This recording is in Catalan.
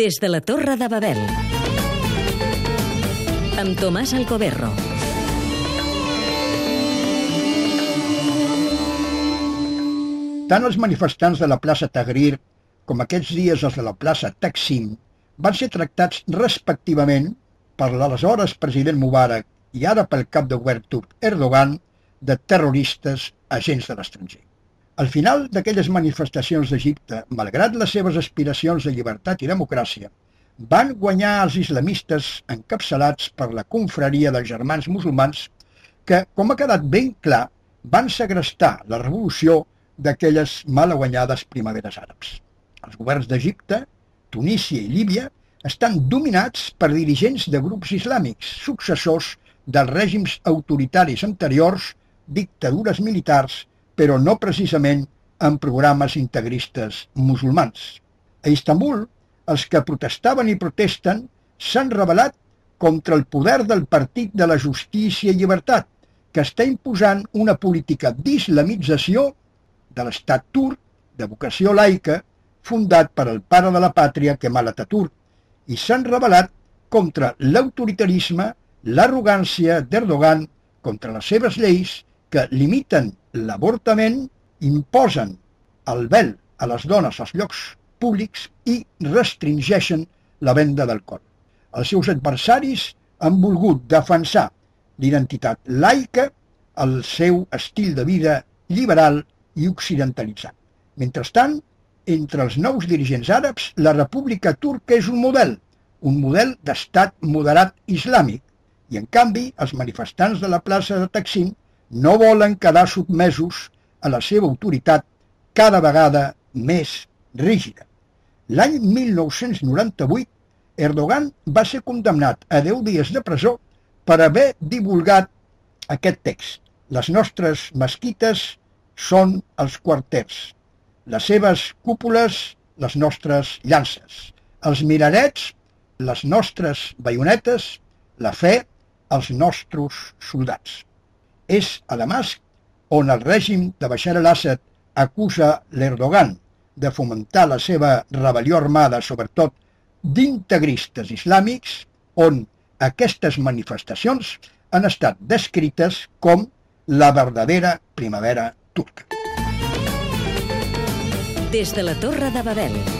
Des de la Torre de Babel. Amb Tomàs Alcoberro. Tant els manifestants de la plaça Tahrir com aquests dies els de la plaça Taksim van ser tractats respectivament per l'aleshores president Mubarak i ara pel cap de govern Erdogan de terroristes agents de l'estranger. Al final d'aquelles manifestacions d'Egipte, malgrat les seves aspiracions de llibertat i democràcia, van guanyar els islamistes encapçalats per la confraria dels germans musulmans que, com ha quedat ben clar, van segrestar la revolució d'aquelles malaguanyades primaveres àrabs. Els governs d'Egipte, Tunísia i Líbia estan dominats per dirigents de grups islàmics, successors dels règims autoritaris anteriors, dictadures militars però no precisament amb programes integristes musulmans. A Istanbul, els que protestaven i protesten s'han rebel·lat contra el poder del Partit de la Justícia i Llibertat, que està imposant una política d'islamització de l'estat turc de vocació laica fundat per el pare de la pàtria Kemal Atatürk i s'han rebel·lat contra l'autoritarisme, l'arrogància d'Erdogan, contra les seves lleis que limiten l'avortament, imposen el vel a les dones als llocs públics i restringeixen la venda d'alcohol. Els seus adversaris han volgut defensar l'identitat laica, el seu estil de vida liberal i occidentalitzat. Mentrestant, entre els nous dirigents àrabs, la República Turca és un model, un model d'estat moderat islàmic, i en canvi els manifestants de la plaça de Taksim no volen quedar sotmesos a la seva autoritat cada vegada més rígida. L'any 1998, Erdogan va ser condemnat a 10 dies de presó per haver divulgat aquest text. Les nostres mesquites són els quarters, les seves cúpules, les nostres llances, els minarets, les nostres baionetes, la fe, els nostres soldats. És a Damasc on el règim de Bashar al-Assad acusa l'Erdogan de fomentar la seva rebel·lió armada, sobretot d'integristes islàmics, on aquestes manifestacions han estat descrites com la verdadera primavera turca. Des de la Torre de Babel.